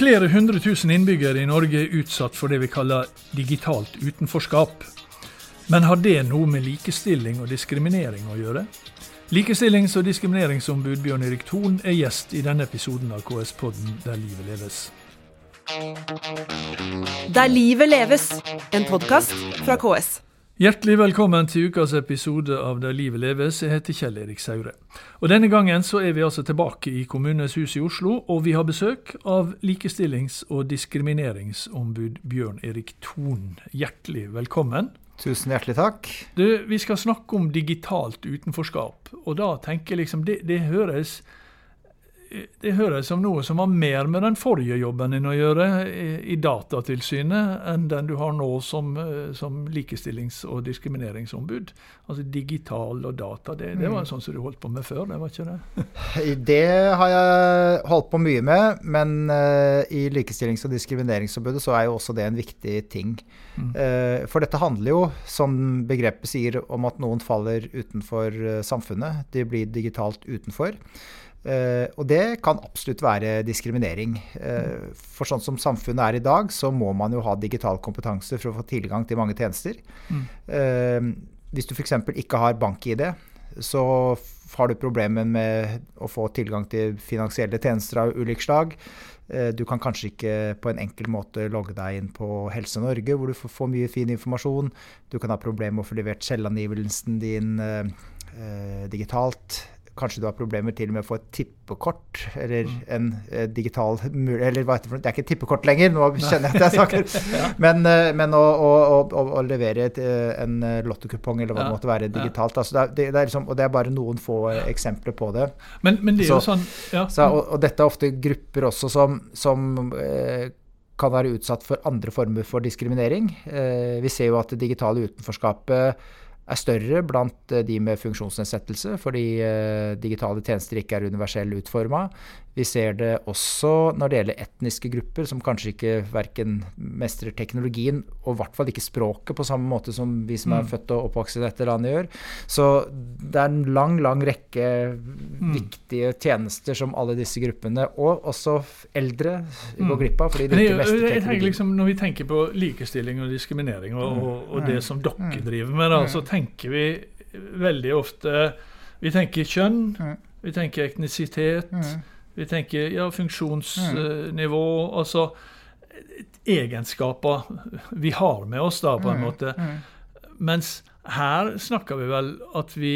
Flere hundre tusen innbyggere i Norge er utsatt for det vi kaller digitalt utenforskap. Men har det noe med likestilling og diskriminering å gjøre? Likestillings- og diskrimineringsombud Bjørn Erik Thon er gjest i denne episoden av KS-podden Der livet leves. Der livet leves, en podkast fra KS. Hjertelig velkommen til ukas episode av Der livet leves. Jeg heter Kjell Erik Saure. Og Denne gangen så er vi altså tilbake i Kommunenes hus i Oslo, og vi har besøk av likestillings- og diskrimineringsombud Bjørn Erik Thon. Hjertelig velkommen. Tusen hjertelig takk. Du, Vi skal snakke om digitalt utenforskap. Og da tenker jeg liksom, det, det høres det høres som noe som har mer med den forrige jobben din å gjøre i Datatilsynet enn den du har nå som, eh, som likestillings- og diskrimineringsombud. Altså digital og data, det, det var mm. sånn som du holdt på med før, det var ikke det? Det har jeg holdt på mye med, men uh, i Likestillings- og diskrimineringsombudet så er jo også det en viktig ting. Mm. Uh, for dette handler jo, som begrepet sier, om at noen faller utenfor uh, samfunnet. De blir digitalt utenfor. Uh, og det kan absolutt være diskriminering. Uh, for sånn som samfunnet er i dag, så må man jo ha digital kompetanse for å få tilgang til mange tjenester. Mm. Uh, hvis du f.eks. ikke har bank-ID, så har du problemer med å få tilgang til finansielle tjenester av ulik slag. Du kan kanskje ikke på en enkel måte logge deg inn på Helse Norge, hvor du får mye fin informasjon. Du kan ha problemer med å få levert selvangivelsen din digitalt. Kanskje du har problemer til med å få et tippekort eller mm. en eh, digital eller hva heter det, det er ikke tippekort lenger, nå kjenner jeg at jeg snakker. ja. Men, eh, men å, å, å, å, levere et, eh, en lottokupong eller hva det måtte være digitalt. Altså det, er, det, det er liksom, og det er bare noen få eksempler på det. Men, men det er jo sånn, ja. Så, og, og, dette er ofte grupper også som, som eh, kan være utsatt for andre former for diskriminering. Eh, vi ser jo at det digitale utenforskapet er større blant eh, de med funksjonsnedsettelse, fordi eh, digitale tjenester ikke er universell utforma. Vi ser det også når det gjelder etniske grupper, som kanskje ikke verken mestrer teknologien, og i hvert fall ikke språket på samme måte som vi som er mm. født og oppvokst i dette landet gjør. Så det er en lang, lang rekke mm. viktige tjenester som alle disse gruppene, og også eldre, går mm. glipp av. fordi de ikke mestrer teknologien. Liksom, når vi tenker på likestilling og diskriminering, og, og, og det som dere driver med, da, så tenker vi veldig ofte Vi tenker kjønn, vi tenker etnisitet. Vi tenker ja, funksjonsnivå. Mm. Altså egenskaper vi har med oss, da, på en mm. måte. Mm. Mens her snakker vi vel at vi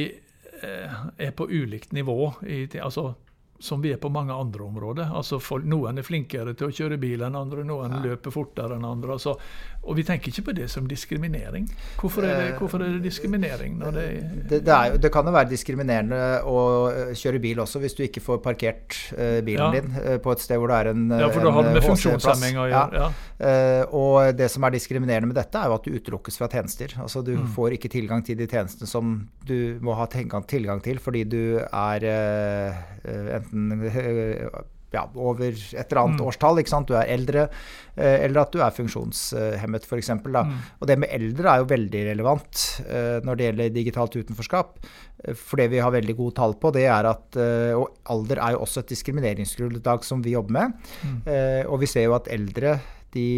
eh, er på ulikt nivå. I, altså som vi er på mange andre områder. Altså folk, Noen er flinkere til å kjøre bil enn andre, noen ja. løper fortere enn andre. Altså, og vi tenker ikke på det som diskriminering. Hvorfor er det, eh, hvorfor er det diskriminering? Det, det, det, jo, det, kan jo være diskriminerende å eh, kjøre bil også, hvis du ikke får parkert bilen ja. din på et sted hvor det er en Ja, for da har det med funksjonshemming å gjøre. Ja. Ja. og det som er diskriminerende med dette, er jo at du utelukkes fra tjenester. Altså Du mm. får ikke tilgang til de tjenestene som du må ha tilgang, til fordi du er enten eh, ja, over et eller annet mm. årstall, ikke sant? du er eldre, eh, eller at du er funksjonshemmet f.eks. Mm. Og det med eldre er jo veldig relevant eh, når det gjelder digitalt utenforskap. For det vi har veldig gode tall på, det er at Og alder er jo også et diskrimineringsgrunnlag som vi jobber med. Mm. Og vi ser jo at eldre de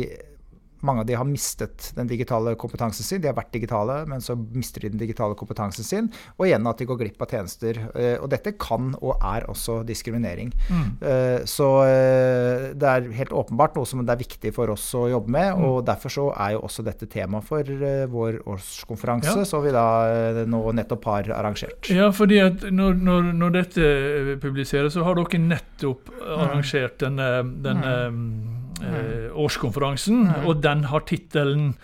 mange av de har mistet den digitale kompetansen sin. De har vært digitale, men så mister de den digitale kompetansen sin. Og igjen at de går glipp av tjenester. Eh, og dette kan og er også diskriminering. Mm. Eh, så eh, det er helt åpenbart noe som det er viktig for oss å jobbe med. Mm. Og derfor så er jo også dette tema for vår årskonferanse, ja. som vi da nå nettopp har arrangert. Ja, fordi at når, når, når dette publiseres, så har dere nettopp mm. arrangert denne, denne mm eh, årskonferansen, mm. og den har tittelen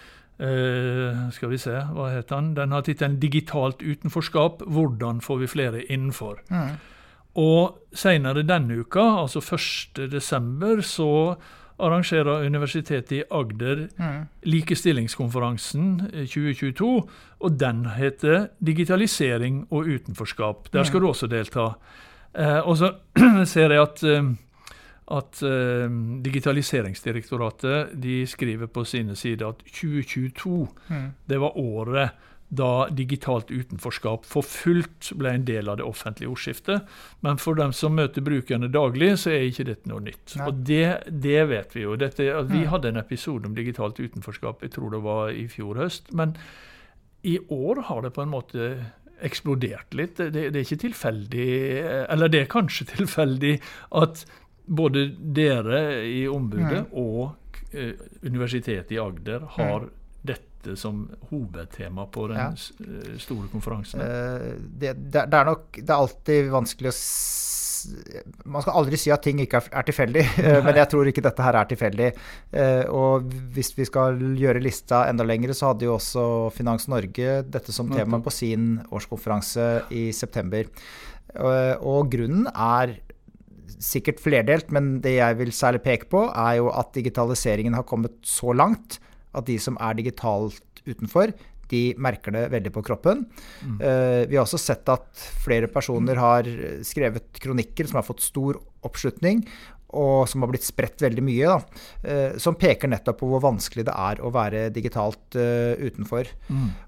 Uh, Skal vi se, hva heter den? Den har tittelen 'Digitalt utenforskap hvordan får vi flere innenfor'. Mm. Og senere denne uka, altså 1.12., så arrangerer Universitetet i Agder mm. likestillingskonferansen 2022. Eh, og den heter 'Digitalisering og utenforskap'. Der skal mm. du også delta. Uh, og så ser jeg at eh, at eh, Digitaliseringsdirektoratet de skriver på sine sider at 2022 mm. det var året da digitalt utenforskap for fullt ble en del av det offentlige ordskiftet. Men for dem som møter brukerne daglig, så er ikke dette noe nytt. Nei. Og det, det vet vi jo. Dette, vi Mm. hadde en episode om digitalt utenforskap, jeg tror det var i fjor høst. Men i år har det på en måte eksplodert litt. Det, det er ikke tilfeldig, eller det er kanskje tilfeldig, at både dere i ombudet Mm. og eh, Universitetet i Agder har dette som hovedtema på den Ja. eh, store konferansen. Eh, det, det, det er nok Det er alltid vanskelig å Man skal aldri si at ting ikke er, tilfeldig, men jeg tror ikke dette her er tilfeldig. Og hvis vi skal gjøre lista enda lengre, så hadde jo også Finans Norge dette som tema på sin årskonferanse i september. Og grunnen er sikkert flerdelt, men det jeg vil særlig peke på, er jo at digitaliseringen har kommet så langt at de som er digitalt utenfor, de merker det veldig på kroppen. Eh, vi har også sett at flere personer har skrevet kronikker som har fått stor oppslutning, og som har blitt spredt veldig mye, da, eh, som peker nettopp på hvor vanskelig det er å være digitalt uh, utenfor.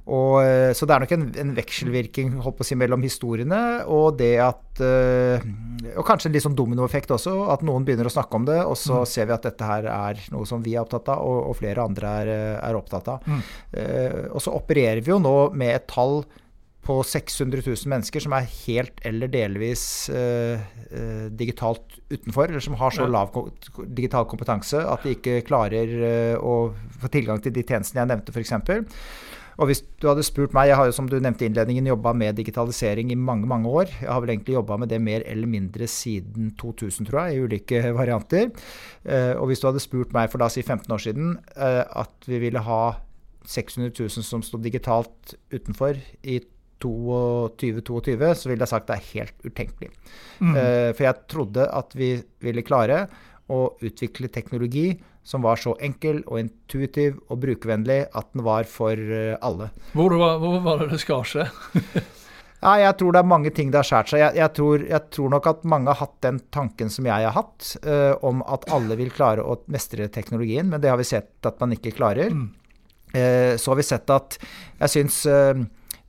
Og, eh, så det er nok en, en å si, mellom historiene og det at uh, Og kanskje en litt sånn dominoeffekt også, at noen begynner å snakke om det, og så ser vi at dette her er noe som vi er opptatt av, og, og flere andre er, er opptatt av. Eh, og så opererer vi jo nå med et tall på 600 000 mennesker som er helt eller delvis eh, eh, digitalt utenfor, eller som har så lav ko digital kompetanse at de ikke klarer eh, å få tilgang til de tjenestene jeg nevnte, f.eks. Og hvis du hadde spurt meg, Jeg har jo som du nevnte i innledningen jobba med digitalisering i mange mange år. Jeg har vel egentlig jobba med det mer eller mindre siden 2000, tror jeg, i ulike varianter. Eh, og hvis du hadde spurt meg for da si 15 år siden eh, at vi ville ha 600 000 som sto digitalt utenfor i 2022, så ville jeg sagt det er helt utenkelig. Eh, for jeg trodde at vi ville klare å utvikle teknologi som var så enkel og intuitiv og brukervennlig at den var for eh, alle. Hvor, var, hvor var det det skar seg? Ja, jeg tror det er mange ting det har skåret seg. Jeg, jeg, tror, jeg tror nok at mange har hatt den tanken som jeg har hatt, uh, om at alle vil klare å mestre teknologien, men det har vi sett at man ikke klarer. Eh, så har vi sett at jeg syns eh,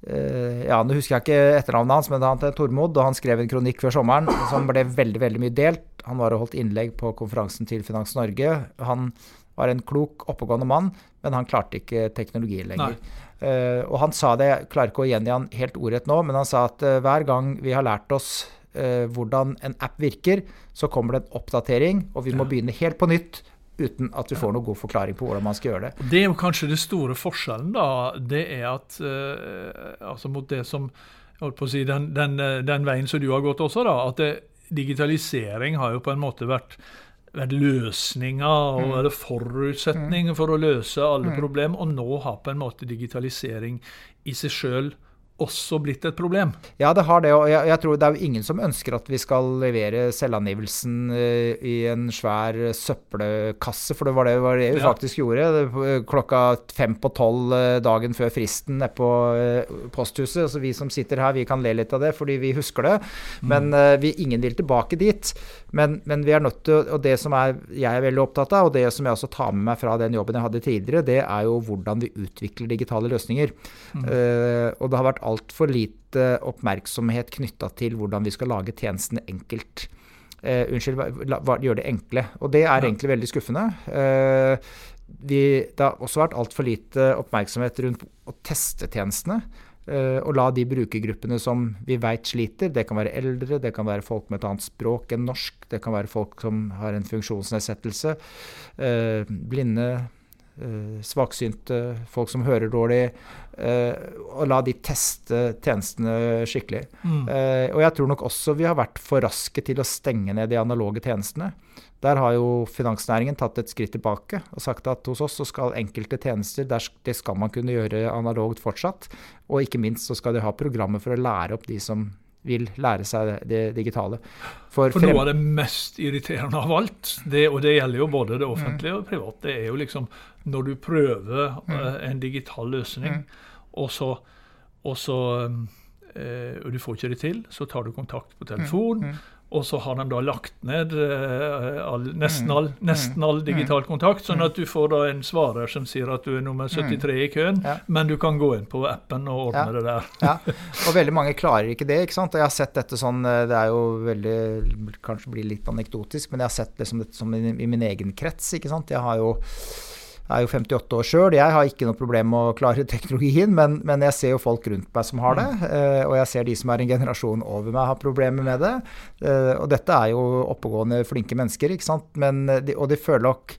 ja, Nå husker jeg ikke etternavnet hans, men han het Tormod, og han skrev en kronikk før sommeren som ble veldig veldig mye delt. Han var og holdt innlegg på konferansen til Finans Norge. Han var en klok, oppegående mann, men han klarte ikke teknologien lenger. Uh, og han sa det, jeg klarer ikke å gjengi han helt ordrett nå, men han sa at uh, hver gang vi har lært oss uh, hvordan en app virker, så kommer det en oppdatering, og vi må begynne helt på nytt uten at vi får noen god forklaring på hvordan man skal gjøre det. Det er jo kanskje det store forskjellen, da. Det er at eh, altså mot det som holdt på å si, den, den, eh, den veien som du har gått også, da. At det, digitalisering har jo på en måte vært, vært løsninga og eller forutsetning for å løse alle problemer, Og nå har på en måte digitalisering i seg sjøl også blitt et problem. Ja, det har det, og jeg, jeg tror det er jo ingen som ønsker at vi skal levere selvangivelsen eh, i en svær søppelkasse, for det var det, var det vi Ja. faktisk gjorde. Klokka fem på tolv eh, dagen før fristen nede på eh, posthuset. Altså vi som sitter her, vi kan le litt av det fordi vi husker det, men mm. vi, ingen vil tilbake dit. Men, men vi er nødt til, og det som er, jeg er veldig opptatt av, og det som jeg også tar med meg fra den jobben jeg hadde tidligere, det er jo hvordan vi utvikler digitale løsninger. Eh, og det har vært altfor lite oppmerksomhet knytta til hvordan vi skal lage tjenestene enkelt. Eh, unnskyld, la, la- gjør det enkle. Og det er Ja. egentlig veldig skuffende. Eh, vi, det har også vært altfor lite oppmerksomhet rundt å teste tjenestene. eh, og la de brukergruppene som vi veit sliter, det kan være eldre, det kan være folk med et annet språk enn norsk, det kan være folk som har en funksjonsnedsettelse, eh, blinde, svaksynte, folk som hører dårlig, eh, og la de teste tjenestene skikkelig. Eh, og jeg tror nok også vi har vært for raske til å stenge ned de analoge tjenestene. Der har jo finansnæringen tatt et skritt tilbake og sagt at hos oss så skal enkelte tjenester der, det skal man kunne gjøre analogt fortsatt. Og ikke minst så skal de ha programmer for å lære opp de som vil lære seg det, det digitale. For, For noe av det mest irriterende av alt, det, og det gjelder jo både det offentlige og private, det er jo liksom når du prøver uh, en digital løsning, og så, og så og du får ikke det til, så tar du kontakt på telefon, Og så har de da lagt ned eh, all, nesten, Mm. all, nesten all digital kontakt, sånn at du får da en svarer som sier at du er nummer 73 i køen, Ja. men du kan gå inn på appen og ordne Ja. det der. Ja, og veldig mange klarer ikke det. ikke sant? Og jeg har sett dette sånn, Det er jo veldig Kanskje blir litt anekdotisk, men jeg har sett det som, som i, i min egen krets. ikke sant? Jeg har jo jeg er jo 58 år sjøl. Jeg har ikke noe problem med å klare teknologien, men, men jeg ser jo folk rundt meg som har det. eh, og jeg ser de som er en generasjon over meg, har problemer med det. Eh, og dette er jo oppegående, flinke mennesker, ikke sant. Men, eh, og de føler nok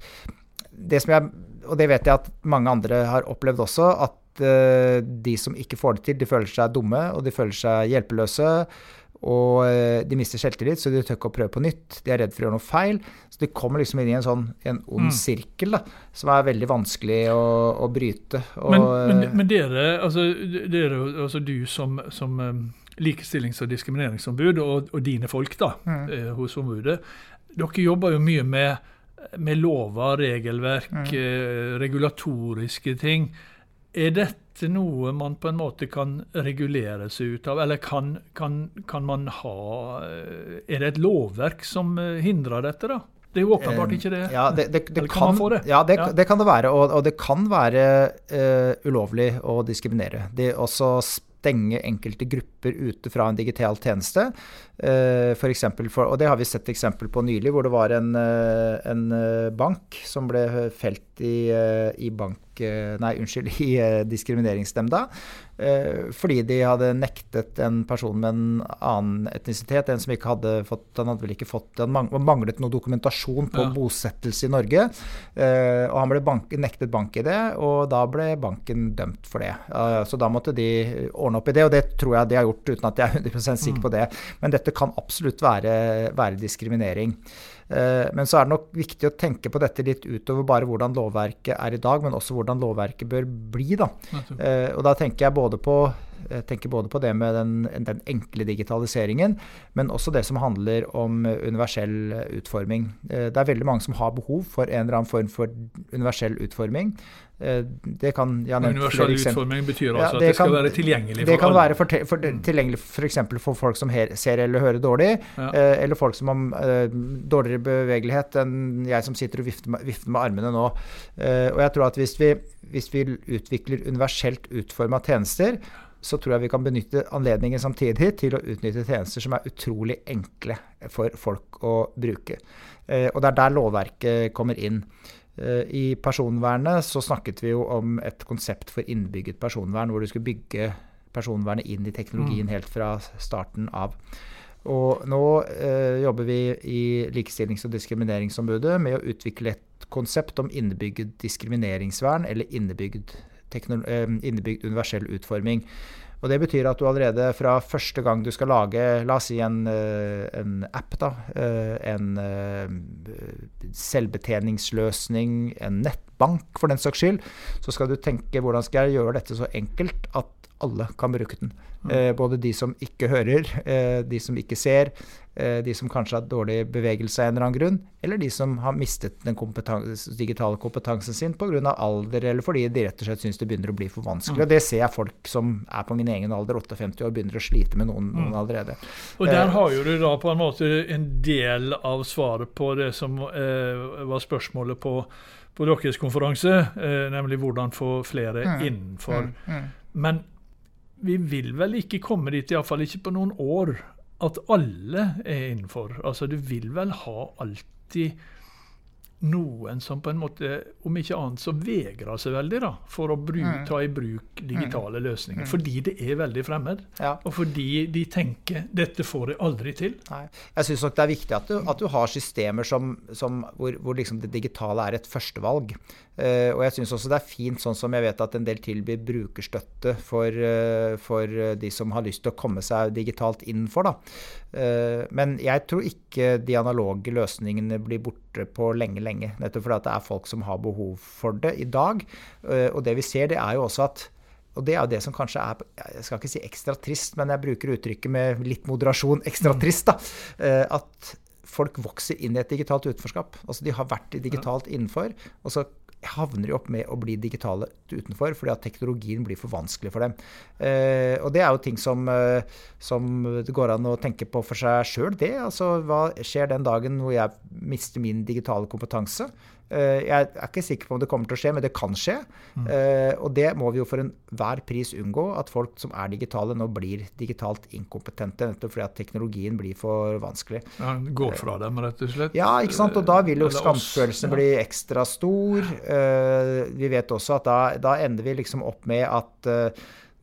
det som jeg, Og det vet jeg at mange andre har opplevd også, at de som ikke får det til, de føler seg dumme, og de føler seg hjelpeløse. Og eh, de mister selvtillit, så de tør ikke å prøve på nytt. De er redd for å gjøre noe feil. Så de kommer liksom inn i en sånn en ond sirkel da, som er veldig vanskelig å, å bryte. Og, Men, men, men dere, altså, dere, altså du som, som um, likestillings- og diskrimineringsombud, og, og dine folk da, Mm. eh, hos ombudet, dere jobber jo mye med, med lover, regelverk, Mm. eh, regulatoriske ting. Er dette noe man på en måte kan regulere seg ut av, eller kan, kan, kan man ha eh, Er det et lovverk som eh, hindrer dette, da? Det er jo åpenbart ikke det. Ja, det, det, det kan man få det? Ja, det, Ja. det kan det være. Og, og det kan være uh, ulovlig å diskriminere. Det også stenge enkelte grupper ute fra en digital tjeneste. eh, for eksempel for, og det har vi sett eksempel på nylig, hvor det var en, eh, en eh, bank som ble felt i, i bank... Nei, unnskyld, i diskrimineringsnemnda. Fordi de hadde nektet en person med en annen etnisitet, en som ikke hadde fått Han hadde vel ikke fått Han manglet noe dokumentasjon på Ja. bosettelse i Norge. Og han ble bank, nektet bank-ID, og da ble banken dømt for det. Så da måtte de ordne opp i det, og det tror jeg de har gjort uten at jeg er 100% sikker på det. Men dette kan absolutt være, være diskriminering. Eh, Men så er det nok viktig å tenke på dette litt utover bare hvordan lovverket er i dag, men også hvordan lovverket bør bli. da. Eh, Og da tenker jeg både på jeg tenker både på det med den, den enkle digitaliseringen, men også det som handler om universell utforming. Eh, Det er veldig mange som har behov for en eller annen form for universell utforming. Eh, Det kan Universell utforming betyr Ja, altså at det kan, skal være tilgjengelig for Det kan alle. være for, for, tilgjengelig f.eks. for folk som her, ser eller hører dårlig, Ja. eh, eller folk som har dårligere bevegelighet enn jeg som sitter og vifter med, vifter med armene nå. Og jeg tror at hvis vi, hvis vi utvikler universelt utforma tjenester, så tror jeg vi kan benytte anledningen samtidig til å utnytte tjenester som er utrolig enkle for folk å bruke. Eh, og det er der lovverket kommer inn. Eh, I personvernet så snakket vi jo om et konsept for innbygget personvern, hvor du skulle bygge personvernet inn i teknologien helt fra starten av. Og nå eh, jobber vi i Likestillings- og diskrimineringsombudet med å utvikle et konsept om innebygd diskrimineringsvern, eller innebygd, innebygd universell utforming. Og Det betyr at du allerede fra første gang du skal lage la oss si en, eh, en app, da, eh, en eh, selvbetjeningsløsning, en nettbank for den saks skyld, så skal du tenke hvordan skal jeg gjøre dette så enkelt at alle kan bruke den. Eh, både de som ikke hører, eh, de som ikke ser, eh, de som kanskje har dårlig bevegelse av en eller annen grunn, eller de som har mistet den kompetanse, digitale kompetansen sin pga. alder, eller fordi de rett og slett syns det begynner å bli for vanskelig. Og det ser jeg folk som er på min egen alder, 58 år, begynner å slite med noen, noen allerede. Og der Eh, har jo du da på en måte en del av svaret på det som eh, var spørsmålet på, på deres konferanse, eh, nemlig hvordan få flere innenfor. Men vi vil vel ikke komme dit, iallfall ikke på noen år, at alle er innenfor. Altså, du vil vel ha alltid noen som på en måte, om ikke annet, så vegrer seg veldig da, for å bru, ta i bruk digitale løsninger. Fordi det er veldig fremmed. Ja. Og fordi de tenker 'dette får jeg aldri til'. Nei. Jeg syns nok det er viktig at du, at du har systemer som, som hvor, hvor liksom det digitale er et førstevalg. Eh, og jeg syns også det er fint, sånn som jeg vet at en del tilbyr brukerstøtte for, eh, for de som har lyst til å komme seg digitalt innenfor. Da. Eh, men jeg tror ikke de analoge løsningene blir borte på lenge, lenge. Nettopp fordi at det er folk som har behov for det i dag. Eh, og det vi ser, det er jo også at og det er jo det som kanskje er Jeg skal ikke si ekstra trist, men jeg bruker uttrykket med litt moderasjon ekstra trist. da, eh, At folk vokser inn i et digitalt utenforskap. Altså De har vært digitalt innenfor, og så havner de opp med å bli digitale utenfor, fordi at teknologien blir for vanskelig for dem. Eh, og det er jo ting som, eh, som, det går an å tenke på for seg sjøl, det. Altså hva skjer den dagen hvor jeg mister min digitale kompetanse? Eh, jeg er ikke sikker på om det kommer til å skje, men det kan skje. Mm. Og det må vi jo for enhver pris unngå, at folk som er digitale nå blir digitalt inkompetente. Nettopp fordi at teknologien blir for vanskelig. Ja, Går fra dem, rett og slett? Ja, ikke sant. Og da vil jo skamfølelsen ja. bli ekstra stor. Vi vet også at da, da ender vi liksom opp med at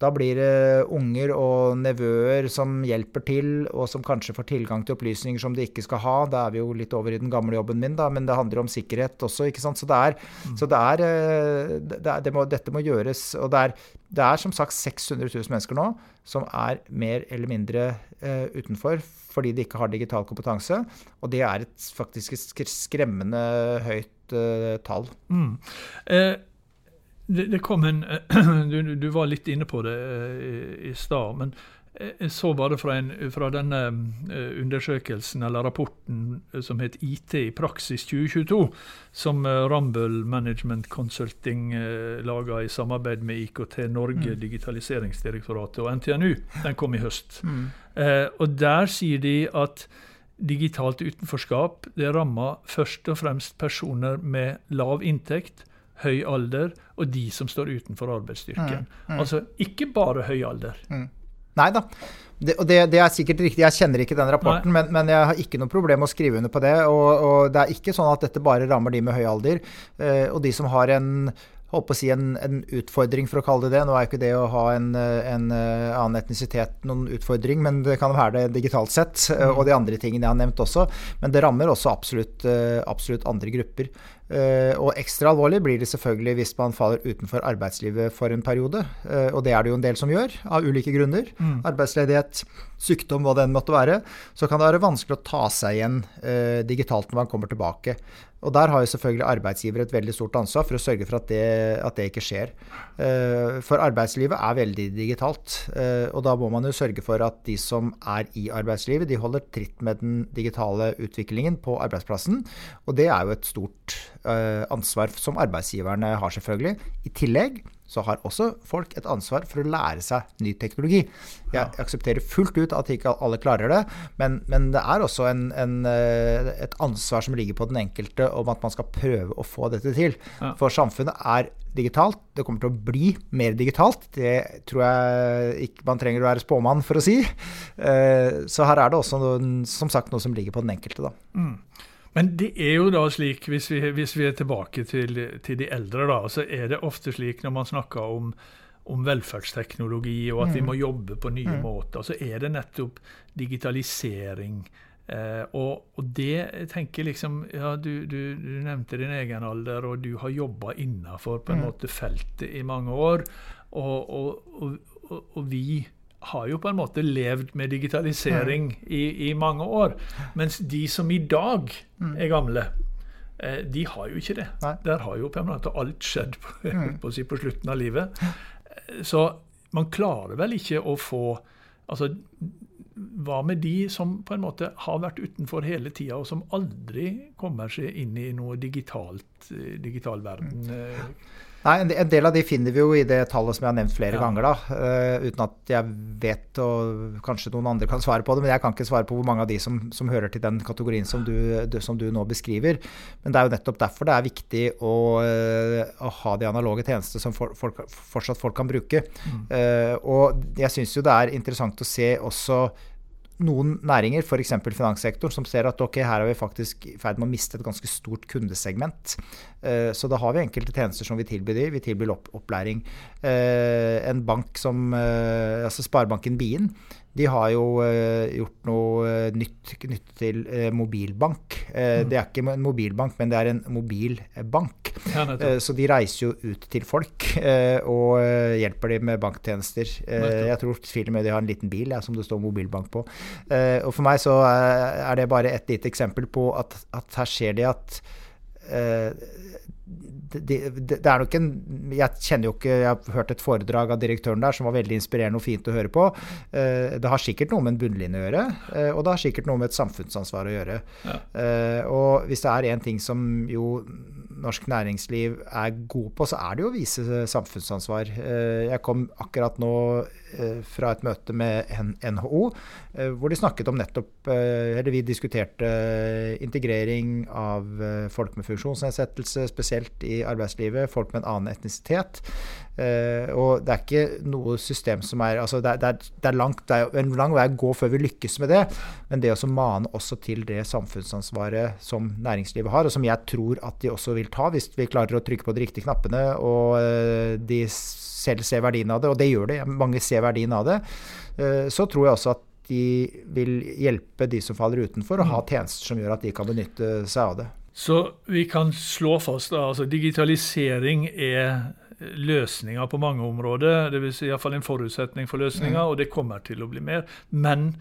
da blir det unger og nevøer som hjelper til, og som kanskje får tilgang til opplysninger som de ikke skal ha. Da er vi jo litt over i den gamle jobben min, da, men det handler om sikkerhet også. ikke sant? Så det er, mm. så det er, eh, det er det må, Dette må gjøres. Og det er, det er, som sagt 600 000 mennesker nå som er mer eller mindre uh, utenfor fordi de ikke har digital kompetanse. Og det er et faktisk skremmende høyt uh, tall. Mm. Eh det, det, kom en du, du, var litt inne på det eh, i, i stad. men jeg så bare fra, en, fra, denne eh, undersøkelsen eller rapporten eh, som het IT i praksis 2022, som Rumble Management Consulting laga i samarbeid med IKT Norge, mm. Digitaliseringsdirektoratet og NTNU. Den kom i høst. Mm. Eh, og Der sier de at digitalt utenforskap det rammer først og fremst personer med lav inntekt høy alder, og de som står utenfor arbeidsstyrken. Mm, mm. Altså ikke bare høy alder. Mm. Nei da. Det, og det, det, er sikkert riktig. Jeg kjenner ikke den rapporten, men, men, jeg har ikke noe problem med å skrive under på det. Og, og, det er ikke sånn at dette bare rammer de med høy alder. Eh, og de som har en håper å si en, en, utfordring, for å kalle det det. Nå er jo ikke det å ha en, en, eh, annen etnisitet noen utfordring, men det kan være det digitalt sett. Mm. Og de andre tingene jeg har nevnt også. Men det rammer også absolutt, eh, absolutt andre grupper. Uh, og ekstra alvorlig blir det selvfølgelig hvis man faller utenfor arbeidslivet for en periode. Uh, og det er det jo en del som gjør, av ulike grunner. Mm. Arbeidsledighet, sykdom, hva det enn måtte være. Så kan det være vanskelig å ta seg igjen uh, digitalt når man kommer tilbake. Og der har jo selvfølgelig arbeidsgiver et veldig stort ansvar for å sørge for at det, at det ikke skjer. For arbeidslivet er veldig digitalt. Og da må man jo sørge for at de som er i arbeidslivet, de holder tritt med den digitale utviklingen på arbeidsplassen. Og det er jo et stort Eh, ansvar som arbeidsgiverne har, selvfølgelig. I tillegg så har også folk et ansvar for å lære seg ny teknologi. Jeg aksepterer fullt ut at ikke alle klarer det, men, men det er også en, en, eh, et ansvar som ligger på den enkelte om at man skal prøve å få dette til. Ja. For samfunnet er digitalt. Det kommer til å bli mer digitalt. Det tror jeg ikke man trenger å være spåmann for å si. Eh, så her er det også noen, som sagt noe som ligger på den enkelte. da. Mm. Men det er jo da slik, hvis vi, hvis vi er tilbake til, til, de eldre, da, så er det ofte slik når man snakker om, om velferdsteknologi og at mm. vi må jobbe på nye mm. måter, så er det nettopp digitalisering. Eh, og, og, det tenker liksom ja, du, du, du, nevnte din egen alder, og du har jobba innafor mm. feltet i mange år. og, og, og vi har jo på en måte levd med digitalisering mm. i, i, mange år. Mens de som i dag mm. er gamle, eh, de har jo ikke det. Nei. Der har jo på en måte alt skjedd på, mm. på, på slutten av livet. Eh, så man klarer vel ikke å få Altså, hva med de som på en måte har vært utenfor hele tida, og som aldri kommer seg inn i noe digitalt, eh, digital verden? Nei, En del av de finner vi jo i det tallet som jeg har nevnt flere ja. ganger. da, uh, Uten at jeg vet, og kanskje noen andre kan svare på det. Men jeg kan ikke svare på hvor mange av de som, som hører til den kategorien som du, du, som du, nå beskriver. Men det er jo nettopp derfor det er viktig å, uh, å ha de analoge tjenester som for, folk, fortsatt folk kan bruke. Mm. Uh, og jeg syns jo det er interessant å se også noen næringer, f.eks. finanssektoren, som ser at ok, her er vi faktisk i ferd med å miste et ganske stort kundesegment. Eh, så da har vi enkelte tjenester som vi tilbyr de. Vi tilbyr opplæring. Eh, en bank som eh, altså Sparebanken Bien de har jo gjort noe nytt knyttet til mobilbank. Mm. Det er ikke en mobilbank, men det er en mobilbank. Ja, så de reiser jo ut til folk og hjelper dem med banktjenester. jeg tror til og med de har en liten bil ja, som det står mobilbank på. og for meg så er det bare et lite eksempel på at, at her skjer det at det, det, det, er nok en Jeg kjenner jo ikke Jeg har hørt et foredrag av direktøren der som var veldig inspirerende og fint å høre på. Eh, det har sikkert noe med en bunnlinje å gjøre, eh, og det har sikkert noe med et samfunnsansvar å gjøre. Ja. Eh, og hvis det er én ting som jo norsk næringsliv er god på, så er det jo å vise samfunnsansvar. Jeg kom akkurat nå fra et møte med NHO, hvor de snakket om nettopp Eller vi diskuterte integrering av folk med funksjonsnedsettelse, spesielt i arbeidslivet, folk med en annen etnisitet. Uh, og det er ikke noe system som er altså det, er, det, er, det, er langt, det er en lang vei å gå før vi lykkes med det. Men det å mane også til det samfunnsansvaret som næringslivet har, og som jeg tror at de også vil ta hvis vi klarer å trykke på de riktige knappene og uh, de selv ser verdien av det, og det gjør de, mange ser verdien av det, uh, så tror jeg også at de vil hjelpe de som faller utenfor, og ha mm. tjenester som gjør at de kan benytte seg av det. Så vi kan slå fast at altså, digitalisering er løsninger på mange områder. Dvs. Si iallfall en forutsetning for løsninger, mm. og det kommer til å bli mer. Men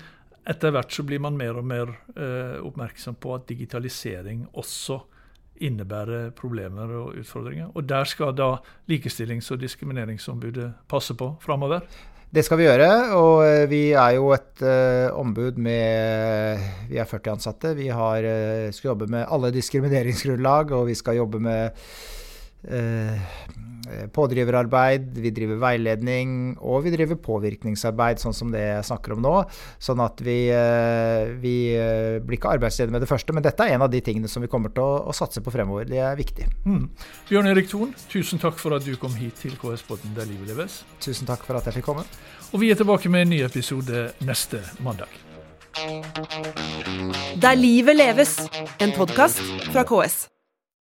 etter hvert så blir man mer og mer eh, oppmerksom på at digitalisering også innebærer problemer og utfordringer. Og der skal da Likestillings- og diskrimineringsombudet passe på framover. Det skal vi gjøre, og eh, vi er jo et uh, ombud med Vi er 40 ansatte. Vi har, uh, skal jobbe med alle diskrimineringsgrunnlag, og vi skal jobbe med uh, pådriverarbeid, vi driver veiledning, og vi driver påvirkningsarbeid, sånn som det jeg snakker om nå. Sånn at vi, vi blir ikke arbeidsledige med det første, men dette er en av de tingene som vi kommer til å, å satse på fremover. Det er viktig. Mm. Bjørn Erik Thon, tusen takk for at du kom hit til KS-podden Der livet leves. Tusen takk for at jeg fikk komme. Og vi er tilbake med en ny episode neste mandag. Der livet leves, en podkast fra KS.